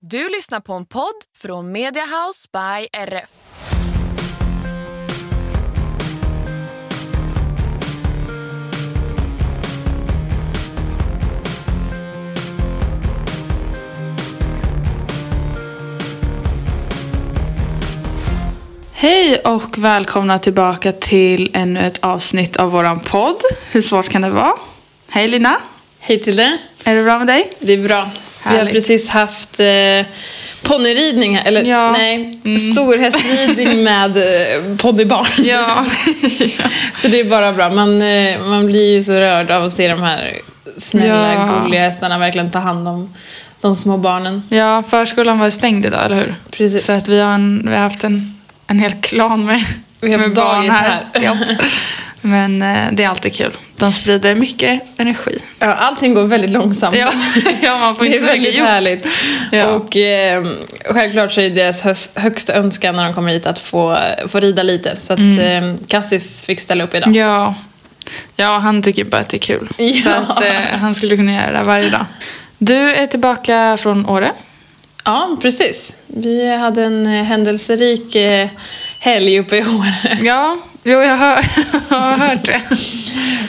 Du lyssnar på en podd från Mediahouse by RF. Hej och välkomna tillbaka till ännu ett avsnitt av våran podd. Hur svårt kan det vara? Hej Lina, Hej till dig. Är det bra med dig? Det är bra. Vi har Härligt. precis haft eh, ponnyridning, eller Ja. nej, storhästridning med eh, ponnybarn. Ja. Så det är bara bra. Man, eh, man blir ju så rörd av att se de här snälla, Ja. gulliga hästarna verkligen ta hand om de små barnen. ja, förskolan var stängd idag, eller hur? Precis. Så att vi har, en, vi har haft en, en hel klan med, Vi har med barn här. här. Ja. Men eh, det är alltid kul. De sprider mycket energi. Ja, allting går väldigt långsamt. Ja, ja man får Det inte är så mycket väldigt gjort. härligt. Ja. Och eh, självklart så är deras högsta önskan när de kommer hit att få, få rida lite. Så att Mm. eh, Cassis fick ställa upp idag. Ja. ja, han tycker bara att det är kul. Ja. Så att eh, han skulle kunna göra det varje dag. Du är tillbaka från Åre. Ja, precis. Vi hade en händelserik eh, helg uppe i Åre. Ja, jo, jag har, jag har hört det.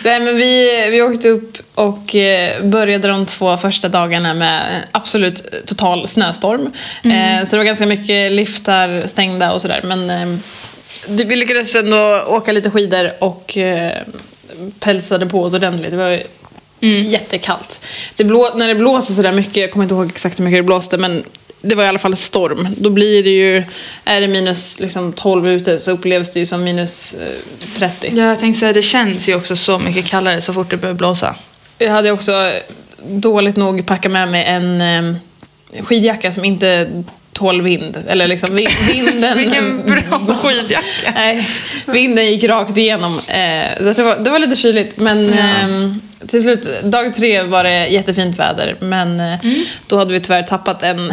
Nej, men vi, vi åkte upp och eh, började de två första dagarna med absolut total snöstorm. Eh, så det var ganska mycket liftar stängda och sådär. Men eh, vi lyckades ändå åka lite skidor och pälsade på oss ordentligt. Det var jättekallt. Det blå, när det blåser sådär mycket, jag kommer inte ihåg exakt hur mycket det blåste, men det var i alla fall storm. Då blir det ju, är det minus liksom 12 ute så upplevs det ju som minus eh, 30. Ja, jag tänkte säga, det känns ju också så mycket kallare så fort det börjar blåsa. Jag hade också dåligt nog packat med mig en eh, skidjacka som inte tål vind. Eller liksom vi- vinden... Vilken bra skidjacka. Nej, vinden gick rakt igenom. Eh, så det, var, det var lite kyligt. Men eh, till slut, dag tre var det jättefint väder. Men eh, då hade vi tyvärr tappat en...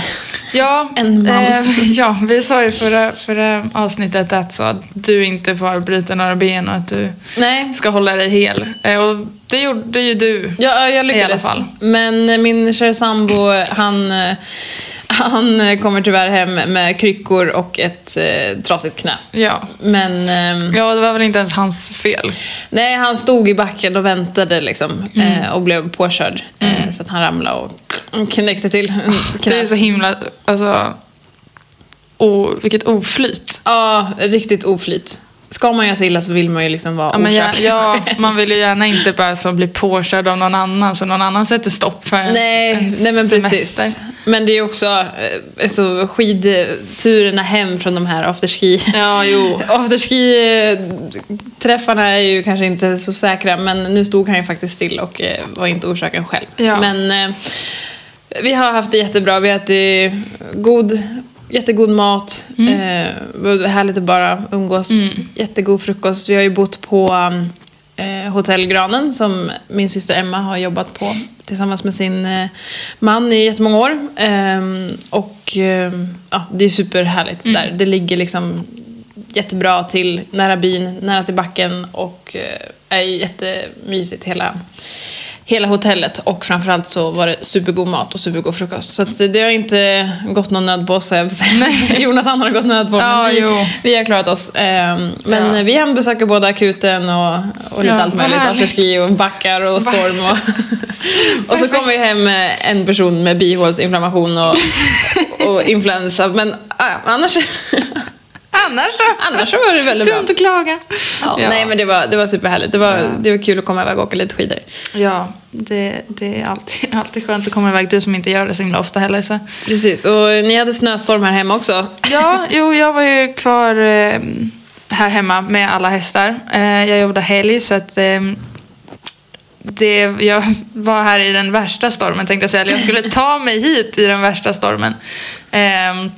Ja, En man. eh, ja, vi sa ju förra, förra avsnittet att, så att du inte får bryta några ben och att du Nej, ska hålla dig hel. Eh, och det gjorde ju du. Ja, jag lyckades. I alla fall. Men min kära sambo, han, eh, han eh, kommer tyvärr hem med kryckor och ett eh, trasigt knä. Ja. Men ehm, ja, det var väl inte ens hans fel. nej, han stod i backen och väntade liksom, eh, och blev påkörd. Eh, så att han ramlade och knäckte till Det är så himla, alltså, o, vilket oflyt. Ja, riktigt oflyt. Ska man göra sig illa så vill man ju liksom vara Ja, men ja, orsak. ja, man vill ju gärna inte bara så bli påkörd av någon annan så någon annan sätter stopp för ens, Nej, ens nej men semester. precis. Men det är också eh, alltså, skidturerna hem från de här afterski. Ja, jo. Afterski-träffarna är ju kanske inte så säkra men nu stod han ju faktiskt still och eh, var inte orsaken själv. Ja. Men eh, vi har haft det jättebra. Vi har ätit god, jättegod mat. Mm. Eh, härligt att bara umgås. Jättegod frukost. Vi har ju bott på eh, Hotell Granen som min syster Emma har jobbat på tillsammans med sin eh, man i jättemånga år. Ehm, och ehm, ja, det är superhärligt Mm. där. Det ligger liksom jättebra till, nära byn, nära till backen och eh, är jättemysigt hela, hela hotellet. Och framförallt så var det supergod mat och supergod frukost. Så det har inte gått någon nöd på sig. Jonathan har gått nöd på Ja, men vi, vi har klarat oss. Ehm, men Ja. vi hembesöker både akuten och, och lite Ja, allt möjligt. Afterski och backar och storm. Och, och så kom vi hem med en person med bihåleinflammation och, och influensa. Men äh, annars, Annars så. annars så var det väldigt bra. Dumt att klaga. Ja, Ja. Nej men det var, det var superhärligt. Det var, Ja. det var kul att komma iväg och åka lite skidor. Ja, det, det är alltid, alltid skönt att komma iväg. Du som inte gör det så himla ofta heller. Så. Precis, och ni hade snöstorm här hemma också. Ja, jo, jag var ju kvar eh, här hemma med alla hästar. Eh, jag jobbade helg så att eh, det, jag var här i den värsta stormen tänkte jag säga. Eller jag skulle ta mig hit i den värsta stormen. Ehm,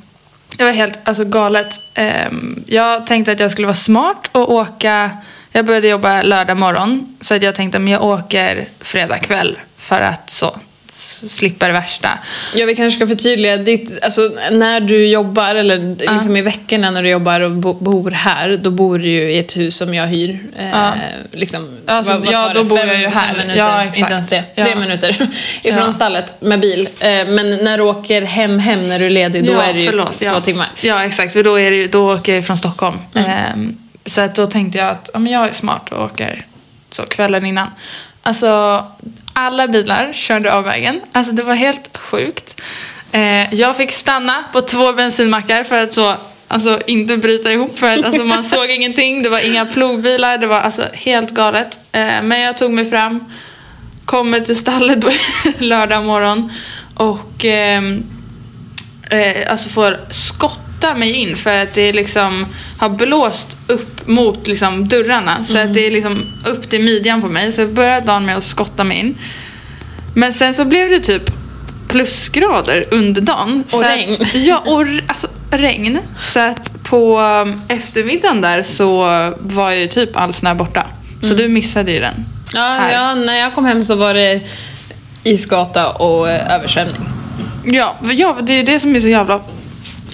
det var helt alltså, galet. Ehm, jag tänkte att jag skulle vara smart och åka. Jag började jobba lördag morgon. Så att jag tänkte att jag åker fredag kväll. För att så slippa det värsta. Ja, vi kanske ska förtydliga. Ditt, alltså, när du jobbar, eller liksom i veckorna när du jobbar och bo, bor här, då bor du ju i ett hus som jag hyr. Eh, Ja. liksom, Alltså, ja, tar då det? bor jag ju här. Minuter, Ja, exakt. Inte ens det. Tre Ja. minuter ifrån Ja. stallet med bil. Eh, men när du åker hem, hem när du är ledig, då Ja, är det ju förlåt, två ja. timmar. Ja, exakt. För då, är det då åker jag från Stockholm. Mm. Ehm, så att då tänkte jag att ja, men jag är smart och åker så kvällen innan. Alltså, alla bilar körde av vägen. Alltså, det var helt sjukt. Eh, jag fick stanna på två bensinmackar för att så, alltså, inte bryta ihop. För att alltså, man såg ingenting. Det var inga plogbilar. Det var alltså, helt galet. Eh, men jag tog mig fram. Kommer till stallet då, lördag morgon. Och... ehm, eh, alltså får skotta mig in för att det liksom har blåst upp mot liksom dörrarna. Så att det är liksom upp till midjan på mig. Så jag började dagen med att skotta mig in. Men sen så blev det typ plusgrader under dagen. Och så regn. Att, ja, och alltså, regn. Så att på um, eftermiddagen där så var ju typ all snö borta. Så du missade ju den. Ja, Här. ja, när jag kom hem så var det isgata och eh, översvämning. Ja, ja, det är det som är så jävla...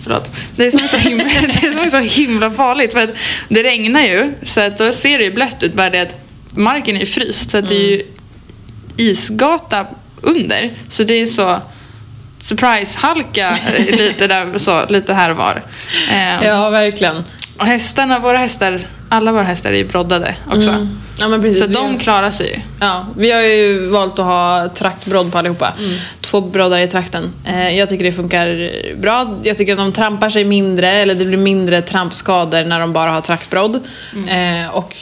Förlåt. Det är som är så himla, det är som är så himla farligt. För att det regnar ju, så att då ser det ju blött ut. Bara det att marken är ju fryst. Så att det är ju isgata under. Så det är så surprise-halka eh, lite, där, så, lite här och var. Ehm, Ja, verkligen. Och hästarna, våra hästar, alla våra hästar är ju broddade också. Mm. Ja, precis. Så de har- klarar sig ju. Ja, vi har ju valt att ha traktbrodd på allihopa. Mm. Två broddar i trakten. Eh, jag tycker det funkar bra. Jag tycker att de trampar sig mindre, eller det blir mindre trampskador när de bara har traktbrodd. Mm. Eh, och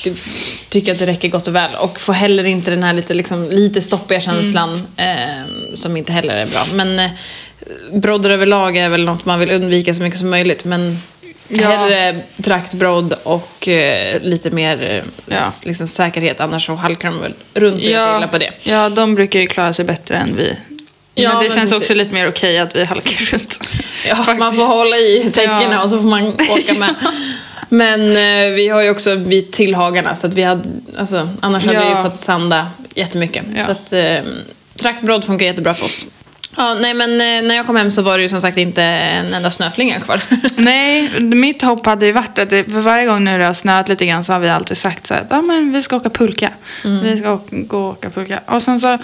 tycker att det räcker gott och väl. Och får heller inte den här lite, liksom, lite stoppiga känslan Mm. som inte heller är bra. Men broddar överlag är väl något man vill undvika så mycket som möjligt. Men Ja. Hellre traktbrodd och eh, lite mer Ja. liksom, säkerhet. Annars så halkar de väl runt och gillar på det. ja, de brukar ju klara sig bättre än vi. Ja, men det men känns precis. också lite mer okej att vi halkar runt. Ja, man får hålla i täckena Ja. och så får man åka med. Men eh, vi har ju också en bit till hagarna så att vi hade, alltså, annars hade vi Ja. ju fått sanda jättemycket. Ja. Så att eh, traktbrodd funkar jättebra för oss. Ja, nej men eh, när jag kom hem så var det ju som sagt inte en enda snöflinga kvar. Nej, mitt hopp hade ju varit att det, för varje gång nu det har snöat lite grann så har vi alltid sagt så här, att ah, men vi ska åka pulka. Vi ska åka, gå och åka pulka. Och sen så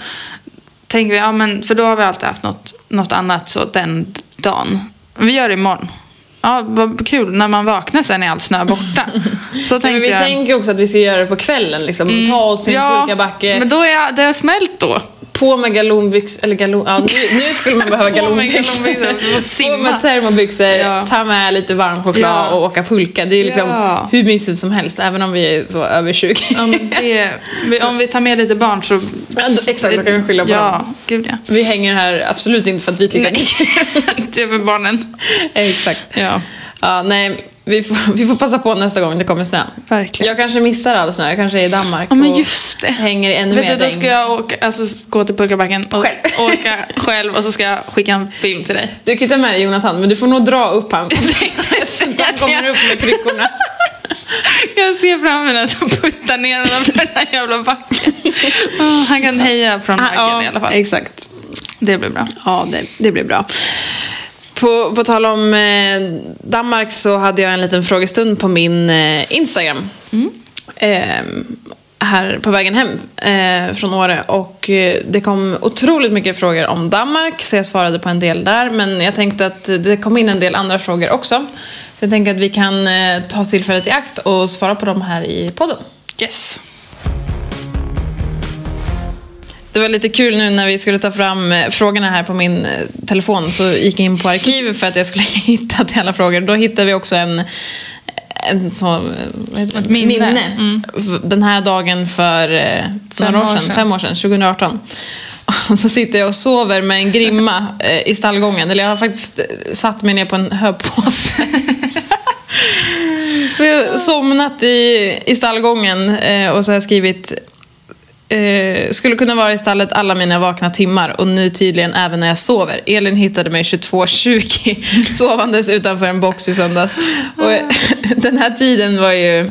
tänker vi, ja men för då har vi alltid haft något, något annat så den dagen. Vi gör det imorgon. Ja, vad kul. När man vaknar sen är all snö borta. Så tänkte men vi jag. tänker också att vi ska göra det på kvällen. Liksom. Ta oss till en ja, pulkabacke. men då är det har smält då. På med galonbyxor, eller galon, ja, nu, nu skulle man behöva galonbyxor. På med termobyxor, Ja. ta med lite varm choklad Ja. och åka pulka. Det är liksom Ja. hur mysigt som helst, även om vi är så över 20. Ja, men det, om vi tar med lite barn så... Exakt, då kan vi skylla på ja, dem. gud ja. Vi hänger här absolut inte för att vi tycker Nej, inte för barnen. Exakt. Ja, Ja, nej, vi får, vi får passa på nästa gång det kommer snö. verkligen. Jag kanske missar all snö, jag kanske är i Danmark Ja, men och just det. hänger i ännu Vet mer du, då regn. ska jag åka, alltså, gå till pulkabacken och Själv. åka själv och så ska jag skicka en film till dig. Du kan ta med dig Jonathan, men du får nog dra upp han. Han kommer upp med kryckorna. Jag ser framför mig som puttar ner honom för den här jävla backen. Oh, han kan heja från marken i alla fall. Exakt. Det blir bra. Ja, det, det blir bra. På, på tal om eh, Danmark så hade jag en liten frågestund på min eh, Instagram. Eh, här på vägen hem eh, från Åre. Och eh, det kom otroligt mycket frågor om Danmark. Så jag svarade på en del där. Men jag tänkte att det kom in en del andra frågor också. Så jag tänker att vi kan eh, ta tillfället i akt och svara på dem här i podden. Yes. Det var lite kul nu när vi skulle ta fram eh, frågorna här på min eh, telefon så gick jag in på arkiv för att jag skulle hitta till alla frågor. Då hittade vi också en, en så, eh, heter det? Ett minne. Mm. F- Den här dagen för eh, Fem år sedan, sedan. fem år sedan, 2018. Och så sitter jag och sover med en grimma i stallgången. Eller jag har faktiskt satt mig ner på en höpåse. Så jag har somnat i, i stallgången och så har jag skrivit Eh, skulle kunna vara i stallet alla mina vakna timmar och nu tydligen även när jag sover. Elin hittade mig 22.20 sovandes utanför en box i söndags. Och, den här tiden var ju,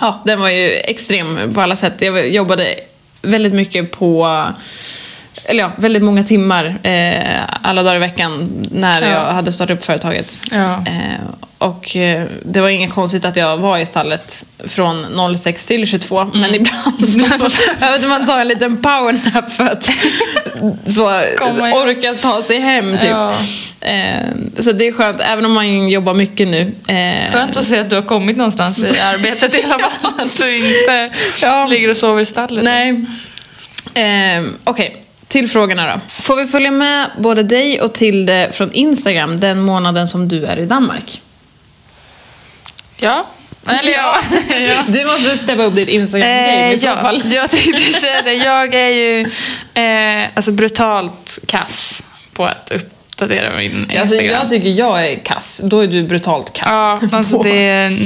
ja, den var ju extrem på alla sätt. Jag jobbade väldigt mycket på eller ja, väldigt många timmar eh, alla dagar i veckan när Ja. jag hade startat upp företaget. Ja. Eh, och eh, det var inget konstigt att jag var i stallet från 06 till 22. Mm. Men ibland så behövde man ta en liten powernap för att så orka ta sig hem. Typ. Ja. Eh, så det är skönt, även om man jobbar mycket nu. Eh, Skönt att se att du har kommit någonstans i arbetet i alla fall. Att du inte ligger och sover i stallet. Nej. Eh, Okej, till frågorna då. Får vi följa med både dig och Tilde från Instagram den månaden som du är i Danmark? Ja. Eller ja. ja. Du måste steppa upp ditt Instagram-game Eh, i så ja, fall. jag tänkte säga det. Jag är ju eh, alltså brutalt kass på att uppdatera min Instagram. Alltså, jag tycker jag är kass, då är du brutalt kass. ja, alltså det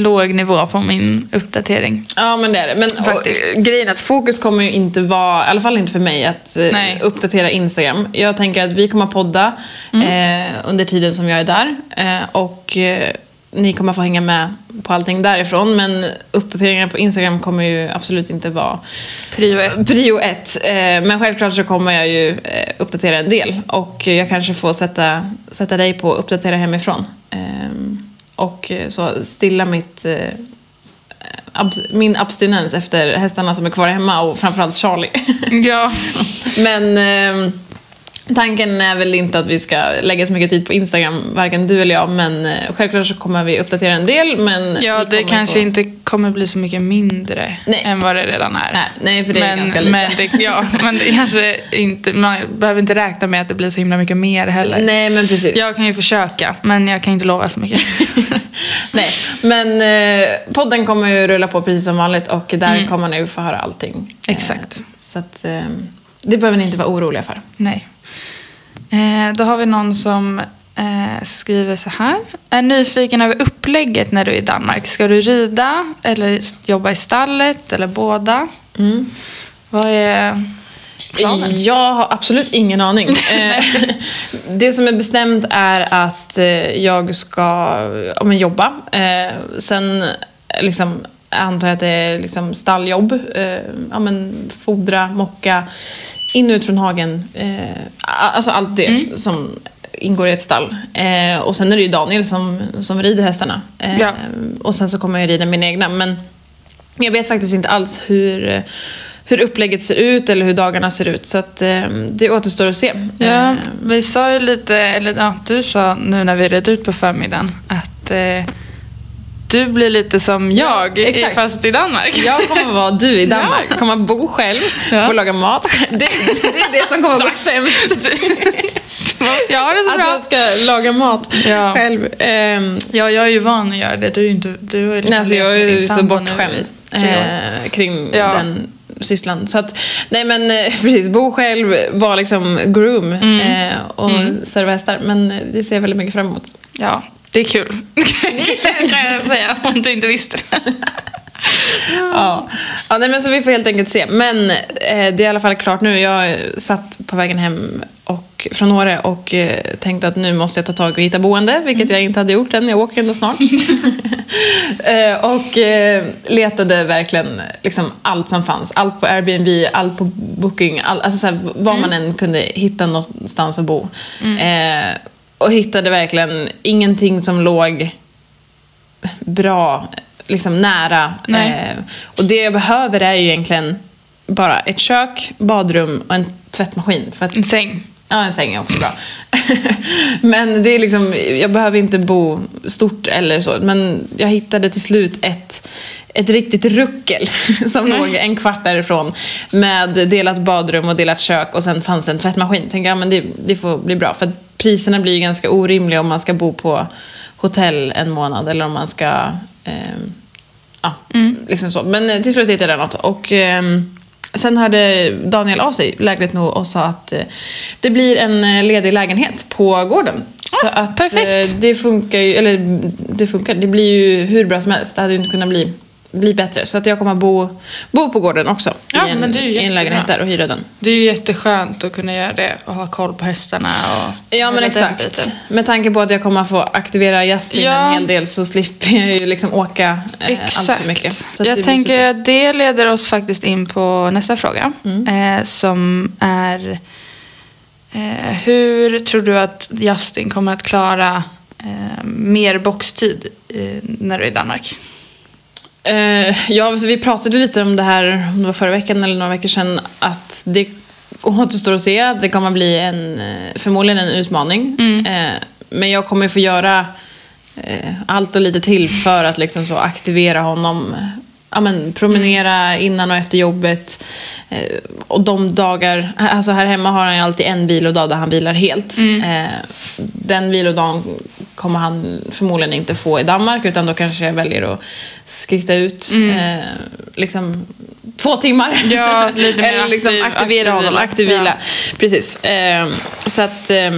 låg nivå på min uppdatering. Ja men det är det. Men Faktiskt. och, grejen är att fokus kommer ju inte vara, i alla fall inte för mig, att eh, Nej. uppdatera Instagram. Jag tänker att vi kommer podda Mm. eh, under tiden som jag är där. Eh, och eh, ni kommer få hänga med på allting därifrån. Men uppdateringar på Instagram kommer ju absolut inte vara Prio ett. prio ett. Eh, men självklart så kommer jag ju eh, uppdatera en del. Och jag kanske får sätta, sätta dig på att uppdatera hemifrån. Och eh, så stilla mitt, eh, abs- min abstinens efter hästarna som är kvar hemma och framförallt Charlie. Ja. men ehm, tanken är väl inte att vi ska lägga så mycket tid på Instagram, varken du eller jag. Men eh, självklart så kommer vi uppdatera en del. Men ja, det kanske få- inte kommer bli så mycket mindre Nej. än vad det redan är. Nej, nej, för det är men, ganska lite. Men det, ja, men det kanske inte, man behöver inte räkna med att det blir så himla mycket mer heller. Nej, men precis. Jag kan ju försöka, men jag kan inte lova så mycket. Nej, men eh, podden kommer ju rulla på precis som vanligt och där kommer ni få höra allting. Mm. Exakt. Eh, så att, eh, det behöver ni inte vara oroliga för. Nej. Eh, då har vi någon som eh, skriver så här. Är nyfiken över upplägget när du är i Danmark. Ska du rida eller jobba i stallet eller båda? Vad är planen? Jag har absolut ingen aning. Eh, det som är bestämt är att eh, jag ska ja, men jobba. Eh, sen liksom, antar jag att det är liksom stalljobb. Ja, men fodra, mocka, in och ut från hagen. Eh, alltså allt det som ingår i ett stall. Eh, och sen är det ju Daniel som, som rider hästarna. Eh, Ja. Och sen så kommer jag rida mina egna. Men men jag vet faktiskt inte alls hur, hur upplägget ser ut eller hur dagarna ser ut. Så att, eh, det återstår att se. Ja, Eh, vi sa ju lite, eller ja, du sa nu när vi red ut på förmiddagen att eh, du blir lite som jag, exakt. fast i Danmark. jag kommer vara du i Danmark. Ja. Kommer bo själv, Ja. få laga mat. Det, det är det som kommer att gå sämst. jag har det så Att bra. jag ska laga mat Ja. själv. Ehm, Ja, jag är ju van att göra det. Du är ju inte... Du har ju liksom nej, alltså jag är ju så bortskämd eh, kring Ja. den sysslan. Så att, nej men eh, precis, bo själv, vara liksom groom Mm. eh, och serva hästar. Men det ser jag väldigt mycket fram emot. Ja, det är kul. kan jag säga, om du inte visste det. Ja. ja nej, men så vi får helt enkelt se. Men eh, det är i alla fall klart nu. Jag satt på vägen hem och, från Åre och eh, tänkte att nu måste jag ta tag och hitta boende, vilket jag inte hade gjort än. Jag åker ändå snart. eh, och eh, letade verkligen liksom, allt som fanns. Allt på Airbnb, allt på Booking, all, alltså, så här, var man än kunde hitta någonstans att bo. Eh, och hittade verkligen ingenting som låg bra, liksom nära. Eh, och det jag behöver är ju egentligen bara ett kök, badrum och en tvättmaskin. För att, En säng. ja, en säng är också bra. Men det är liksom, jag behöver inte bo stort eller så. Men jag hittade till slut ett, ett riktigt ruckel som låg en kvart därifrån. Med delat badrum och delat kök och sen fanns en tvättmaskin. Tänkte jag, men det, det får bli bra. För priserna blir ju ganska orimliga om man ska bo på hotell en månad eller om man ska... ehm, ja, liksom så. Men eh, till slut hittade jag något. Och ehm, sen hörde Daniel av sig, lägligt nog, och sa att eh, det blir en eh, ledig lägenhet på gården. Så att Ah, perfekt. eh, det funkar ju, eller det funkar, det blir ju hur bra som helst. Det hade ju inte kunnat bli bli bättre. Så att jag kommer bo, bo på gården också. Ja, i, en, men det är I en lägenhet där och hyra den. Det är ju jätteskönt att kunna göra det och ha koll på hästarna och Ja men exakt. Med tanke på att jag kommer få aktivera Justin Ja. en hel del så slipper jag ju liksom åka eh, allt för mycket. Jag tänker att det leder oss faktiskt in på nästa fråga. Mm. Eh, som är eh, hur tror du att Justin kommer att klara eh, mer boxtid eh, när du är i Danmark? Eh, ja, vi pratade lite om det här, om det var förra veckan eller några veckor sedan, att det återstår att se. att Det kommer bli en, eh, förmodligen en utmaning. Eh, men jag kommer få göra eh, allt och lite till för att liksom så aktivera honom. Ja, men, promenera innan och efter jobbet. Eh, och de dagar, alltså här hemma har han ju alltid en vilodag där han vilar helt. Eh, den vilodagen kommer han förmodligen inte få i Danmark utan då kanske jag väljer att skritta ut eh, liksom två timmar. Ja, Eller liksom aktiv- aktivera aktiv honom, aktiv vila. Precis. Eh, så att eh,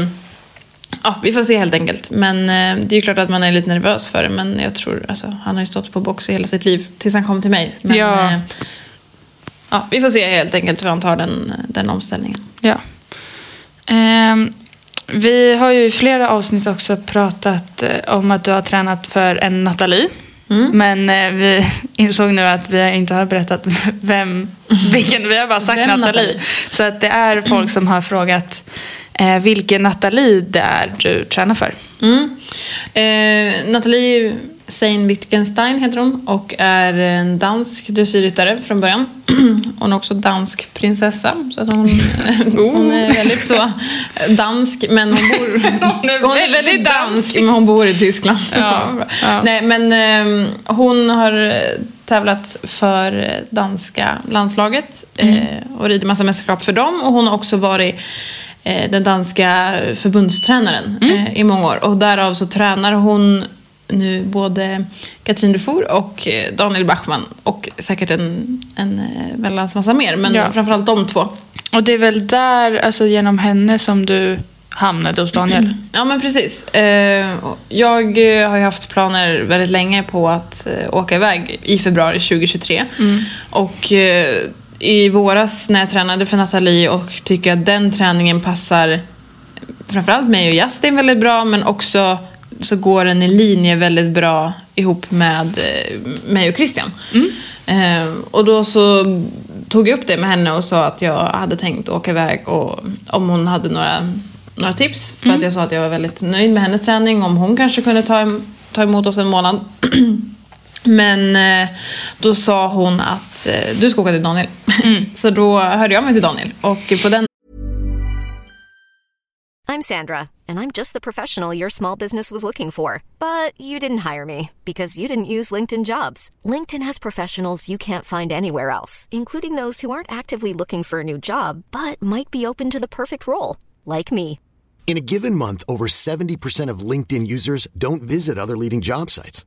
Ja, vi får se helt enkelt. Men eh, det är ju klart att man är lite nervös för det. Men jag tror, alltså, han har ju stått på box i hela sitt liv tills han kom till mig. Men, Ja. eh, ja, vi får se helt enkelt hur han tar den, den omställningen. Ja. Ehm, vi har ju i flera avsnitt också pratat eh, om att du har tränat för en Nathalie. Men eh, vi insåg nu att vi inte har berättat vem, vilken, vi har bara sagt Nathalie. Nathalie? Så att det är folk som har frågat eh, vilken Nathalie det är du tränar för. Mm. Eh, Nathalie Sein Wittgenstein heter hon och är en dansk dressyrryttare från början. Hon är också dansk prinsessa. Så att hon, hon är väldigt så dansk men hon bor... Hon är hon är väldigt dansk dansk. men hon bor i Tyskland. Ja, ja. Nej men eh, hon har eh, tävlat för eh, danska landslaget Mm. eh, och rider massa mästerskap för dem och hon har också varit den danska förbundstränaren Mm. eh, i många år. Och därav så tränar hon nu både Katrin Dufour och eh, Daniel Bachmann och säkert en, en eh, väldans massa mer. Men Ja. framförallt de två. Och det är väl där, alltså genom henne som du hamnade hos Daniel? Ja men precis. Eh, Jag eh, har ju haft planer väldigt länge på att eh, åka iväg i februari 2023. Och eh, i våras när jag tränade för Nathalie och tycker att den träningen passar framförallt mig och Justin väldigt bra men också så går den i linje väldigt bra ihop med eh, mig och Christian. Eh, och då så tog jag upp det med henne och sa att jag hade tänkt åka iväg och om hon hade några, några tips. För att jag sa att jag var väldigt nöjd med hennes träning. Om hon kanske kunde ta, ta emot oss en månad. Men eh, då sa hon att eh, du ska åka till Daniel. så då hörde jag mig till Daniel. Och på den I'm Sandra, and I'm just the professional your small business was looking for. But you didn't hire me because you didn't use LinkedIn jobs. LinkedIn has professionals you can't find anywhere else, including those who aren't actively looking for a new job but might be open to the perfect role, like me. In a given month, over 70% of LinkedIn users don't visit other leading job sites.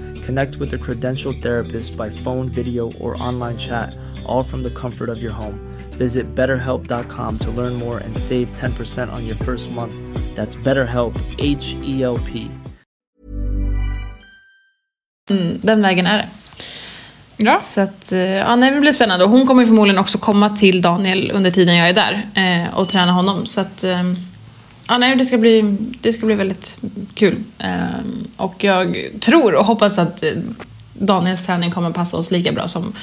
Connect with a credentialed therapist by phone, video, or online chat, all from the comfort of your home. Visit betterhelp.com to learn more and save 10% on your first month. That's BetterHelp, H E L P. den vägen är det. Ja. Så att, eh, ja, nej, det blir spännande. Och hon kommer förmodligen också komma till Daniel under tiden jag är där eh, och träna honom. Så att, eh, ja, nej, det, ska bli, det ska bli väldigt kul. Eh, och jag tror och hoppas att eh, Daniels träning kommer passa oss lika bra som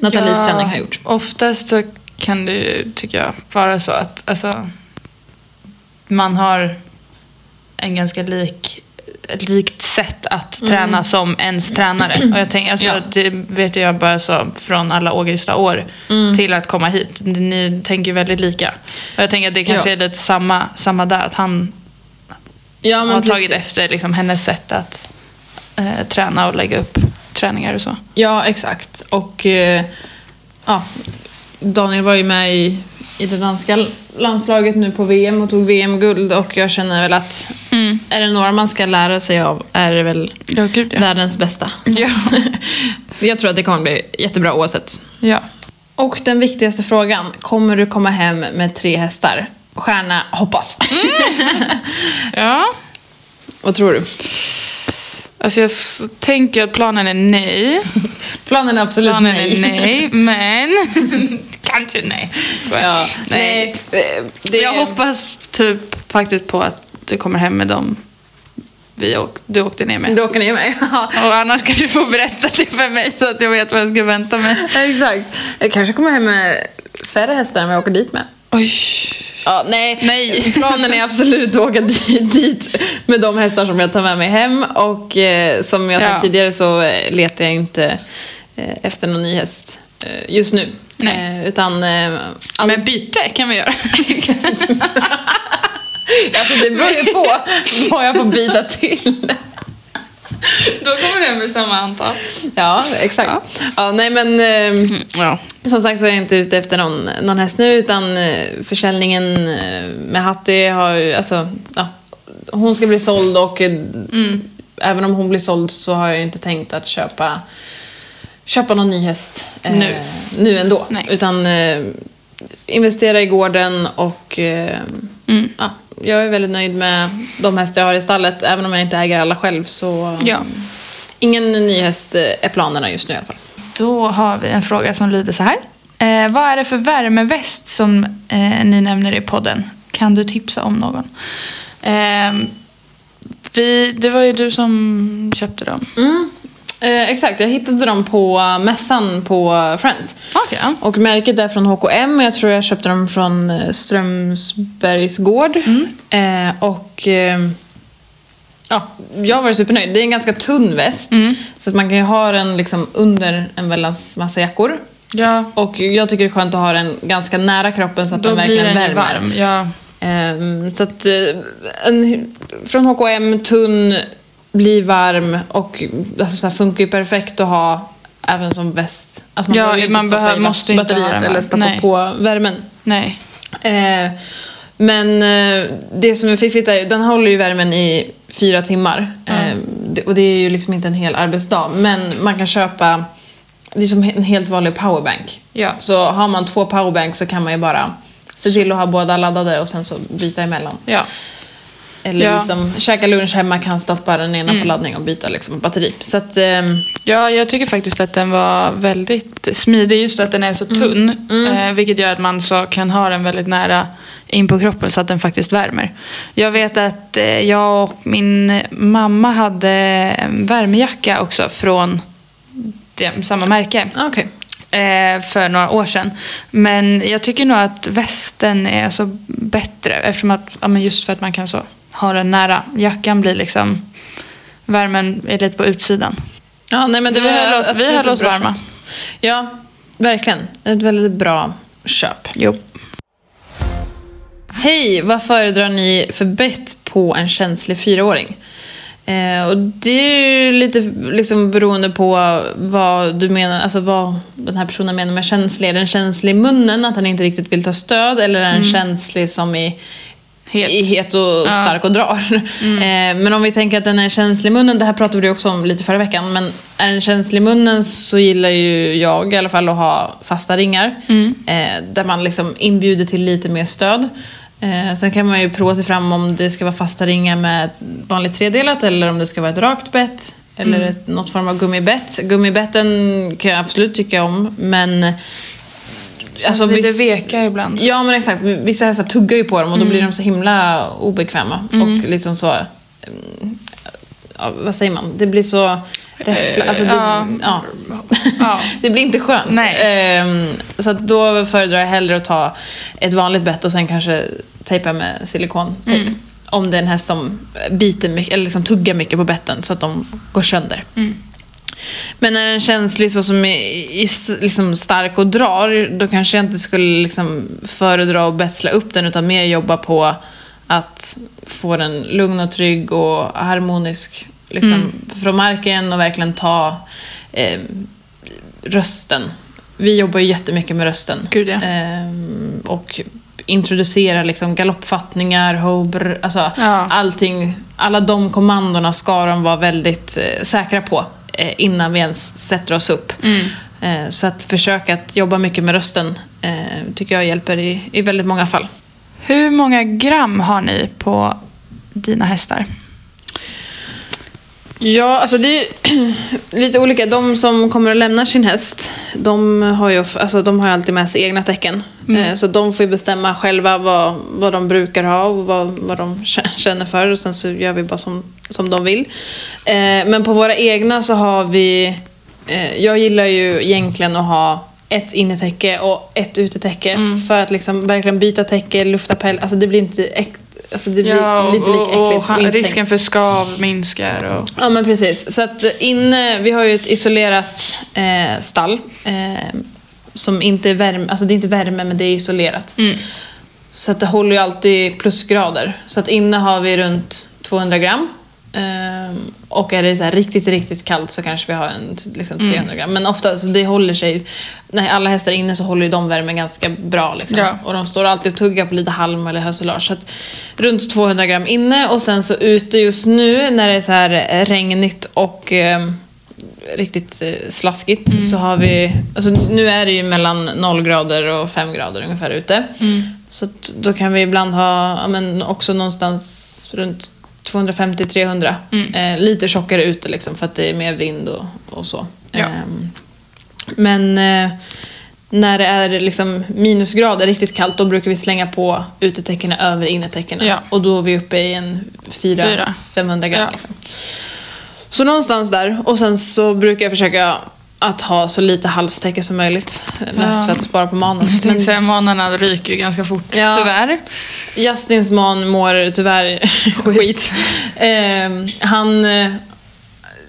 Nathalies träning har gjort. Oftast så kan det ju, tycker jag, vara så att alltså, man har en ganska lik, likt sätt att träna som ens tränare. Och jag tänker, alltså, Ja. Det vet jag bara så från alla Ågesta år till att komma hit. Ni tänker ju väldigt lika. Och jag tänker att det kanske Ja. är lite samma, samma där. Att han Ja, har tagit efter liksom, hennes sätt att eh, träna och lägga upp träningar och så. Ja, exakt. Och eh, ja, Daniel var ju med i, i det danska landslaget nu på VM och tog VM-guld och jag känner väl att Mm. Är det några man ska lära sig av är det väl Ja, gud ja. världens bästa. Ja. jag tror att det kommer bli jättebra oavsett. ja. Och den viktigaste frågan, kommer du komma hem med tre hästar? Stjärna, hoppas. Ja. Vad tror du? Alltså jag tänker att planen är nej. Planen är absolut Planen nej. är nej, men kanske nej. Ja, nej. nej. Det, Jag hoppas typ faktiskt på att du kommer hem med dem vi åk, du åkte ner med. Du åker ner med. Ja. Och annars kan du få berätta det för mig så att jag vet vad jag ska vänta mig. Exakt. Jag kanske kommer hem med färre hästar än vad jag åker dit med. Oj. Ja, nej. Nej. Planen är absolut att åka dit, med de hästar som jag tar med mig hem. Och eh, som jag sagt Ja. tidigare så eh, letar jag inte eh, efter någon ny häst eh, just nu. Nej. Eh, utan eh, all... Men byte kan vi göra. Alltså, det beror ju på vad jag får byta till. Då kommer du med samma antal. Ja, exakt. Ja. nej men eh, Ja. som sagt så är jag inte ute efter någon, någon häst nu utan eh, försäljningen eh, med Hattie har alltså, ja, hon ska bli såld och eh, även om hon blir såld så har jag inte tänkt att köpa köpa någon ny häst eh, Nu. nu ändå. Nej. Utan eh, investera i gården och Mm. ja, jag är väldigt nöjd med de hästar jag har i stallet. Även om jag inte äger alla själv så Ja. ingen ny häst är planerna just nu i alla fall. Då har vi en fråga som lyder så här. Eh, vad är det för värmeväst som eh, ni nämner i podden? Kan du tipsa om någon? Eh, vi, det var ju du som köpte dem. Mm. Eh, exakt, jag hittade dem på mässan på Friends. Okej. ja. Och märket är från H&M jag tror jag köpte dem från eh, Strömsbergs gård. Eh, och eh, ja, jag var supernöjd. Det är en ganska tunn väst. Så att man kan ju ha den liksom under en väldans massa jackor. Ja, Och jag tycker det är skönt att ha den ganska nära kroppen så att då den blir verkligen den ju värmer. varm. Ja. Ehm, så att, eh, en, från H&M tunn, blir varm och alltså, så här, funkar ju perfekt att ha även som väst. Alltså, man Ja, behöver inte man stoppa behöver- måste inte batteriet den eller stoppa Nej. på värmen. Nej. Eh, men eh, det som är fiffigt är den håller ju värmen i fyra timmar. Eh, det, och det är ju liksom inte en hel arbetsdag. Men man kan köpa, det är som en helt vanlig powerbank. Ja. Så har man två powerbanks så kan man ju bara se till att ha båda laddade och sen så byta emellan. Ja. Eller Ja. Mm. vi som käkar lunch hemma kan stoppa den ena på laddning och byta liksom batteri. Så att, ehm, Ja, jag tycker faktiskt att den var väldigt smidig. Just att den är så tunn. Eh, vilket gör att man så kan ha den väldigt nära in på kroppen så att den faktiskt värmer. Jag vet att eh, jag och min mamma hade en värmejacka också från det, samma märke. okej. eh, för några år sedan. Men jag tycker nog att västen är så bättre eftersom att, ja, men just för att man kan så ha den nära. Jackan blir liksom, värmen är lite på utsidan. Ja, nej, men det Vi höll oss- vi höll oss varma. Ja, verkligen. Ett väldigt bra köp. Jo. Hej, vad föredrar ni för bett på en känslig fyraåring? Eh, och det är ju lite liksom beroende på vad du menar, alltså vad den här personen menar med känslig. Är den känslig i munnen, att han inte riktigt vill ta stöd? Eller är den känslig som i Het. het och stark och drar. Mm. Eh, men om vi tänker att den är känslig i munnen, det här pratade vi också om lite förra veckan, men är den känslig i munnen så gillar ju jag i alla fall att ha fasta ringar. Mm. Eh, där man liksom inbjuder till lite mer stöd. Eh, sen kan man ju prova sig fram om det ska vara fasta ringar med vanligt tredelat eller om det ska vara ett rakt bett. Eller Mm. ett, något form av gummibett. Gummibetten kan jag absolut tycka om, men Alltså, lite viss- veka ibland. Ja men exakt, vissa hästar tuggar ju på dem och då blir de så himla obekväma. Och liksom så, mm, ja, vad säger man, det blir så räffla, alltså det, ja. ja. Ja. det blir inte skönt. Ehm, så då föredrar jag hellre att ta ett vanligt bett och sen kanske tejpa med silikontejp. Om det är en häst som biter mycket, eller liksom tuggar mycket på betten så att de går sönder. Men är den känslig så som är, liksom stark och drar, då kanske jag inte skulle liksom föredra att betsla upp den utan mer jobba på att få den lugn och trygg och harmonisk liksom, från marken och verkligen ta eh, rösten vi jobbar ju jättemycket med rösten. Gud, ja. Ehm, och introducerar liksom galoppfattningar, hober, alltså Ja. allting. Alla de kommandona ska de vara väldigt eh, säkra på eh, innan vi ens sätter oss upp. Mm. Eh, så att försöka att jobba mycket med rösten eh, tycker jag hjälper i, i väldigt många fall. Hur många gram har ni på dina hästar? Ja, alltså det är lite olika. De som kommer att lämna sin häst, de har ju, alltså, de har alltid med sig egna tecken. Eh, Så de får ju bestämma själva vad, vad de brukar ha och vad, vad de kä- känner för. Och sen så gör vi bara som, som de vill. Eh, Men på våra egna så har vi... eh, Jag gillar ju egentligen att ha ett innetäcke och ett utetäcke. För att liksom verkligen byta täcke, lufta päls. Alltså det blir inte äkt, alltså det blir Ja, och, lite lika äckligt. och, och risken för skav minskar. Och, Ja men precis. Så att inne, vi har ju ett isolerat eh, stall. Eh, som inte är värme, alltså det är inte värme men det är isolerat. Mm. Så att det håller ju alltid plusgrader. Så att inne har vi runt 200 gram. Eh, och är det så riktigt, riktigt kallt så kanske vi har en liksom Mm. 300 gram. Men ofta, så det håller sig, när alla hästar är inne så håller ju de värmen ganska bra. Liksom. Ja. Och de står alltid och tuggar på lite halm eller hösilage. Så att runt 200 gram inne och sen så ute just nu när det är så här regnigt och eh, riktigt eh, slaskigt så har vi, alltså nu är det ju mellan 0 grader och 5 grader ungefär ute. Så att då kan vi ibland ha, ja, men också någonstans runt 250-300 eh, lite tjockare ute liksom för att det är mer vind och, och så. Ja. Ehm, men eh, när det är liksom minusgrader, riktigt kallt, då brukar vi slänga på utetäckena över innetäckena. Ja. Och då är vi uppe i en Fyra. 400-500 gram. Ja. Liksom. Så någonstans där. Och sen så brukar jag försöka att ha så lite halstäcke som möjligt. Mest Ja. för att spara på manen. jag tänkte säga, manarna ryker ju ganska fort, Ja. tyvärr. Justins man mår tyvärr skit. Ehm, han...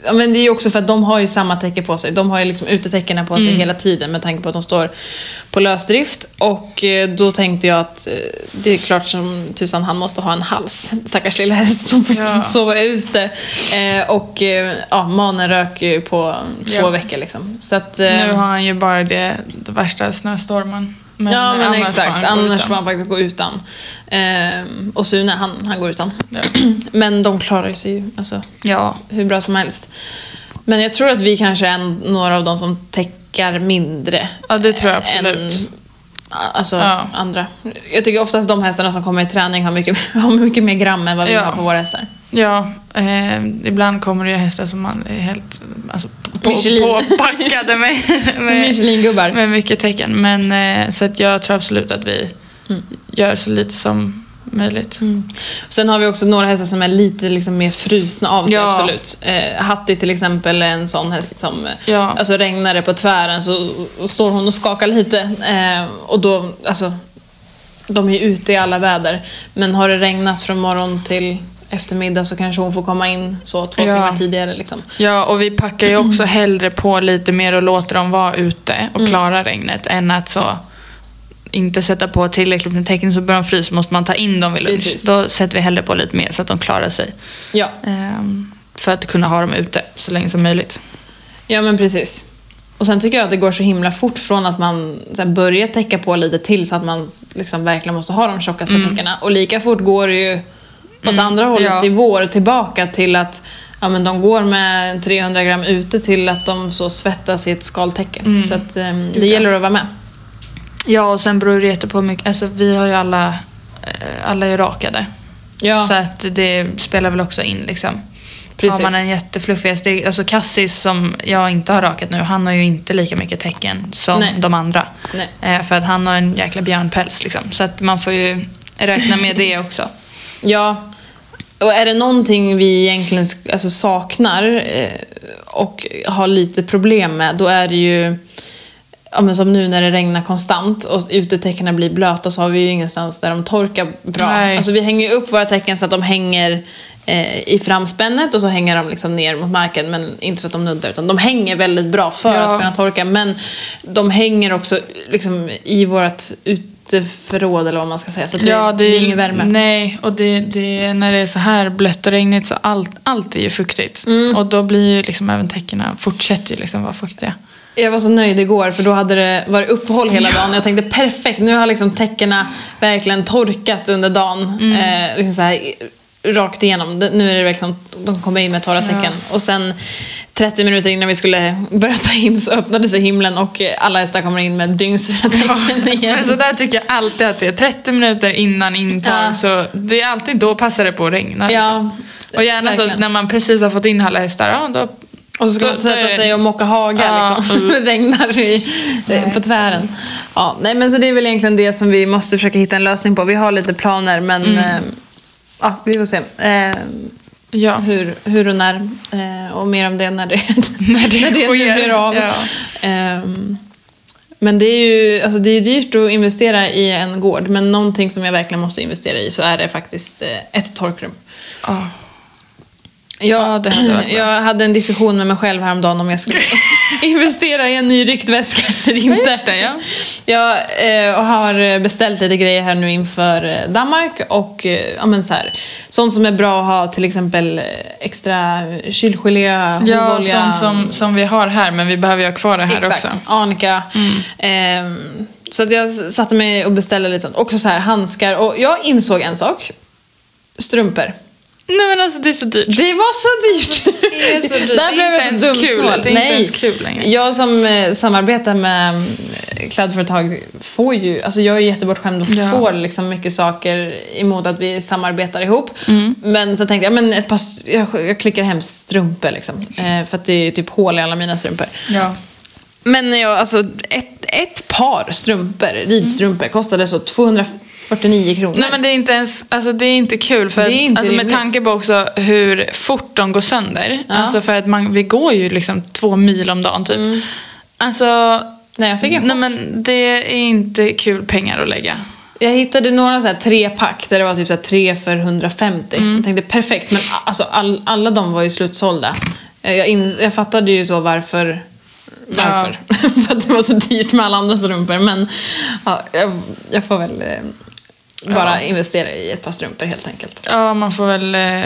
Ja, men det är ju också för att de har ju samma täcke på sig. De har ju liksom utetäckena på sig Mm. hela tiden med tanke på att de står på lösdrift. Och eh, då tänkte jag att eh, det är klart som tusan han måste ha en hals. Stackars lilla häst som får Ja. sova ute. Eh, och eh, ja, manen rök ju på två Ja. veckor liksom. Så att, eh, Nu har han ju bara det, det värsta snöstormen. Men ja men annars exakt, annars får han faktiskt gå utan. Ehm, och Sune han, han går utan. Ja. Men de klarar sig ju alltså, Ja, hur bra som helst. Men jag tror att vi kanske är några av de som täckar mindre. ja det tror jag absolut. Än, alltså Ja. andra. Jag tycker oftast de hästarna som kommer i träning har mycket, har mycket mer gram än vad vi Ja. har på våra hästar. Ja, eh, ibland kommer det ju hästar som man är helt alltså. Påpackade med, med, Michelin-gubbar. med mycket tecken. Men, eh, så att jag tror absolut att vi Mm. gör så lite som möjligt. Sen har vi också några hästar som är lite liksom mer frusna av sig, Ja. absolut. Eh, Hattie till exempel är en sån häst som, Ja. alltså regnar det på tvären så står hon och skakar lite. Eh, och då, alltså, de är ute i alla väder. Men har det regnat från morgon till eftermiddag så kanske hon får komma in så två Ja. timmar tidigare. Liksom. Ja, och vi packar ju också hellre på lite mer och låter dem vara ute och klara regnet än att så inte sätta på tillräckligt med tecken så börjar de frysa måste man ta in dem vid lunch. Precis. Då sätter vi hellre på lite mer så att de klarar sig. Ja. Ehm, för att kunna ha dem ute så länge som möjligt. ja, men precis. Och sen tycker jag att det går så himla fort från att man så här, börjar täcka på lite till så att man liksom verkligen måste ha de tjockaste täckena. Och lika fort går det ju åt andra hållet ja. i vår tillbaka till att ja, men de går med 300 gram ute till att de så svettas i ett skaltäcke. Så att, ehm, det gäller att vara med. Ja, och sen beror det jätte på mycket. Alltså vi har ju alla, eh, alla är rakade. Ja, Så att det spelar väl också in liksom. Precis. Har man en jättefluffig alltså Cassis som jag inte har rakat nu, han har ju inte lika mycket tecken som Nej. de andra. Eh, för att han har en jäkla björnpäls liksom. Så att man får ju räkna med det också. Ja, och är det någonting vi egentligen alltså, saknar eh, och har lite problem med, då är det ju Ja, men som nu när det regnar konstant och utetäckena blir blöta så har vi ju ingenstans där de torkar bra. Nej. Alltså vi hänger upp våra tecken så att de hänger eh, i framspännet och så hänger de liksom ner mot marken men inte så att de nuddar utan de hänger väldigt bra för Ja. att kunna torka men de hänger också liksom i vårt uteförråd eller vad man ska säga så det, ja, det är ingen värme. Nej, och det, det, när det är så här blött och regnigt så allt, allt är ju fuktigt. Mm. Och då blir ju liksom även täckena, fortsätter ju liksom vara fuktiga. Jag var så nöjd igår för då hade det varit uppehåll hela dagen. Jag tänkte perfekt, nu har liksom täckena verkligen torkat under dagen. Mm. Eh, liksom så här, rakt igenom. Nu är det verkligen, de kommer in med torra täcken. Och sen 30 minuter innan vi skulle börja ta in så öppnade sig himlen och eh, alla hästar kommer in med dyngsura täcken igen. Men så där tycker jag alltid att det är 30 minuter innan intag Ja. så det är alltid då passar det på att regna. Ja, liksom. och gärna så verkligen. när man precis har fått in alla hästar, ja då Och så ska man sätta sig och mocka hagar Ja, liksom. mm. Det regnar i, på tvären. Ja, nej, men så det är väl egentligen det som vi måste försöka hitta en lösning på. Vi har lite planer men Mm. Eh, ja, vi får se. Eh, ja. hur, hur och när. Eh, och mer om det när det, När det när det sker, blir av. ja. Ehm, men det är ju alltså det är dyrt att investera i en gård. Men någonting som jag verkligen måste investera i så är det faktiskt eh, ett torkrum. Ja. Jag, Ja, det hade jag hade en diskussion med mig själv häromdagen om jag skulle investera i en ny ryktväska eller inte. Ja, just det, ja. Jag eh, har beställt lite grejer här nu inför eh, Danmark och eh, ja, men så här, sånt som är bra att ha till exempel eh, extra kylgelé, Ja, sånt som, som vi har här men vi behöver ju ha kvar det här Exakt, också. arnika. Ehm, så att jag satte mig och beställde lite sånt. Också så här handskar. Och jag insåg en sak. Strumpor. Nej men alltså det är så dyrt. Det var så dyrt! Det är så dyrt. Där blev jag så dumsnål. Det är inte ens kul längre. Jag som eh, samarbetar med eh, klädföretag får ju, alltså jag är jättebortskämd och Ja. får liksom mycket saker emot att vi samarbetar ihop. Mm. Men så tänkte jag, men ett par, jag, jag klickar hem strumpor liksom. Eh, för att det är typ hål i alla mina strumpor. Ja. Men jag, alltså, ett, ett par strumpor, ridstrumpor, kostade så 249 kronor. Nej men det är inte ens, alltså det är inte kul för Det är att, inte alltså, med tanke på också hur fort de går sönder. Ja. Alltså för att man, vi går ju liksom två mil om dagen typ. Mm. Alltså, Nej, jag fick en nej men det är inte kul pengar att lägga. Jag hittade några så här tre pack där det var typ så här tre för 150. Mm. Jag tänkte perfekt, men alltså all, alla de var ju slutsålda. Eh, Jag, in, jag fattade ju så varför. Varför? för att det var så dyrt med alla andra strumpor. Men ja, jag, jag får väl eh, bara Ja. investera i ett par strumpor helt enkelt. Ja, man får väl eh,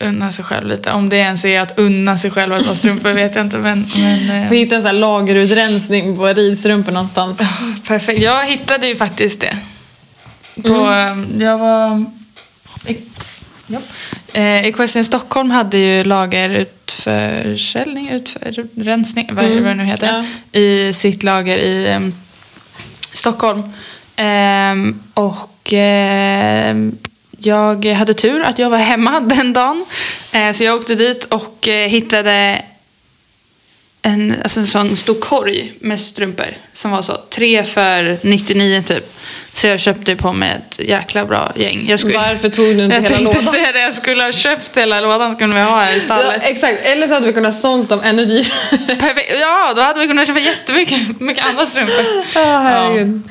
unna sig själv lite. Om det ens är att unna sig själv ett par strumpor vet jag inte. Men, men eh, Får hitta en sån här lagerutrensning på ridstrumpor någonstans. perfekt. Jag hittade ju faktiskt det. På, Mm. eh, Jag var... I, ja. eh, Equestrian Stockholm hade ju lagerutförsäljning, utrensning, vad, vad det nu heter, Mm. i sitt lager i eh, Stockholm. Ehm, och ehm, jag hade tur att jag var hemma den dagen. Eh, så jag åkte dit och eh, hittade en, alltså en sån stor korg med strumpor som var så tre för 99 typ. Så jag köpte på mig ett jäkla bra gäng. Jag skulle, Varför tog du inte jag hela tänkte lådan? säga det, jag skulle ha köpt hela lådan så kunde vi ha här i Ja, stallet. exakt, eller så hade vi kunnat sålt dem ännu dyrare. Ja, då hade vi kunnat köpa jättemycket mycket andra strumpor. Ja, herregud.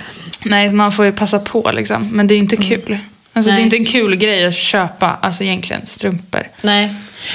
Nej, man får ju passa på liksom. Men det är inte kul. Alltså, det är inte en kul grej att köpa, alltså egentligen, strumpor. Nej.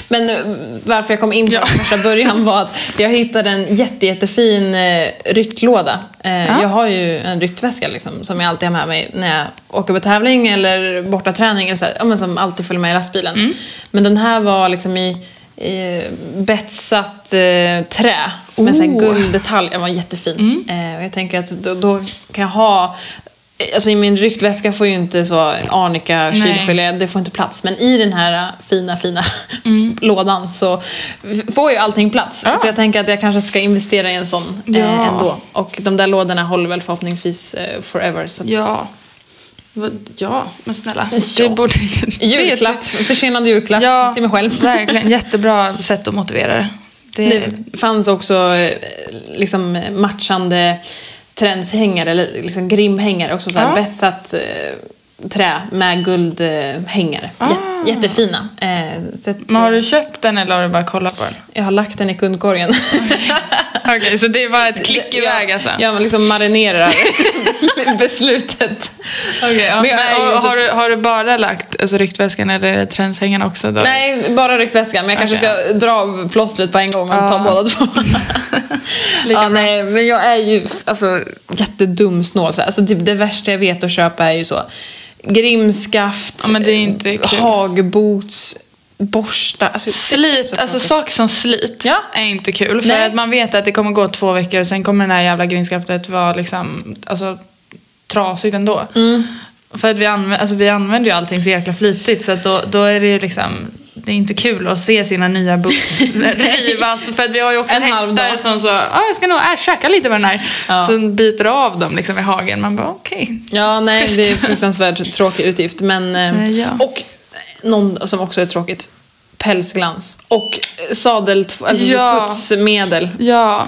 Men eh, varför jag kom in på Ja. första början var att jag hittade en jätte, jättefin eh, ryktlåda. Eh, Ja. Jag har ju en ryktväska liksom, som jag alltid har med mig när jag åker på tävling eller bortaträning. Eller så här, ja, men som alltid följer med i lastbilen. Mm. Men den här var liksom i, i betsat eh, trä med Oh. gulddetalj. Den var jättefin. Eh, och jag tänker att då, då kan jag ha Alltså i min ryktväska får ju inte så arnika, kylgelé, det får inte plats. Men i den här fina, fina lådan så får ju allting plats. Ja. Så jag tänker att jag kanske ska investera i en sån eh, Ja. ändå. Och de där lådorna håller väl förhoppningsvis eh, forever. Så. Ja. Ja, men snälla. Ja. Det borde... Julklapp, försenad julklapp Ja, till mig själv. verkligen. Jättebra sätt att motivera det. Det fanns också eh, liksom matchande trendshängare, eller liksom grimhängare. Också så här Ja. betsat eh, trä med guldhängare. Ah. Jät- jättefina. Eh, så att, Men har du köpt den eller har du bara kollat på den? Jag har lagt den i kundkorgen. Okej, så det var ett klick iväg alltså? Ja, man liksom marinerar beslutet. Okej, ja. Men är och, har, du, har du bara lagt alltså, ryktväskan eller trendshängarna också? Då? Nej, bara ryktväskan. Men jag kanske Okej. ska dra av plåstret på en gång och Ja. ta båda två. Ja, nej, men jag är ju alltså, jättedum snål. så här. Alltså, typ, det värsta jag vet att köpa är ju så grimskaft, Ja, är kul. hagboots, borsta. Alltså, Slit, så alltså saker som slit Ja. är inte kul. För Nej. att man vet att det kommer gå två veckor och sen kommer den här jävla grinskapet vara liksom, alltså, trasigt ändå. Mm. För att vi, använder, alltså, vi använder ju allting så jäkla flitigt så att då, då är det liksom det är inte kul att se sina nya boots rivas. För att vi har ju också En halv hästar som så, ah, jag ska nog äh, käka lite med den här. Ja. Så biter av dem liksom i hagen. Man bara okej. Ja, nej, Schysst. det är fruktansvärt tråkig utgift. Men, eh, Eh, ja. Och någon som också är tråkigt. Pälsglans. Och sadel, alltså Ja. putsmedel. Ja.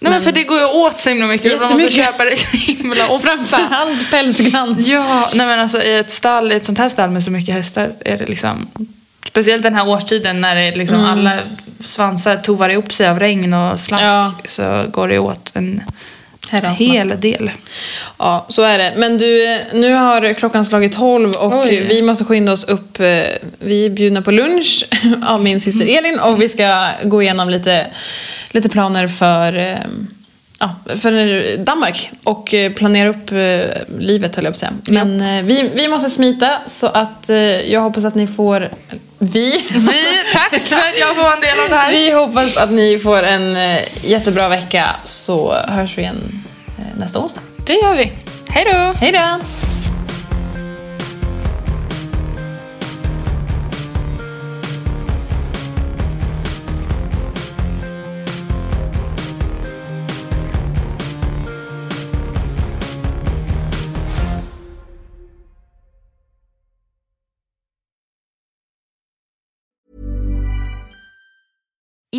Nej, men för det går ju åt så himla mycket. Man måste köpa det så himla Och ofta. framförallt pälsglans. Ja, nej men alltså i ett stall, i ett sånt här stall med så mycket hästar är det liksom Speciellt den här årstiden när det liksom Mm. alla svansar tovar ihop sig av regn och slask Ja. så går det åt en Herrans hel del. Ja, så är det. Men du, nu har klockan slagit 12 och Oj. vi måste skynda oss upp. Eh, Vi är bjudna på lunch av min syster Elin och vi ska gå igenom lite, lite planer för, eh, ja, för Danmark och eh, planera upp eh, livet höll jag på att säga. Men eh, vi, vi måste smita så att jag hoppas att ni får, vi, Vi, tack för att jag får en del av det här. vi hoppas att ni får en jättebra vecka så hörs vi igen nästa onsdag. Det gör vi. Hej då! Hej då!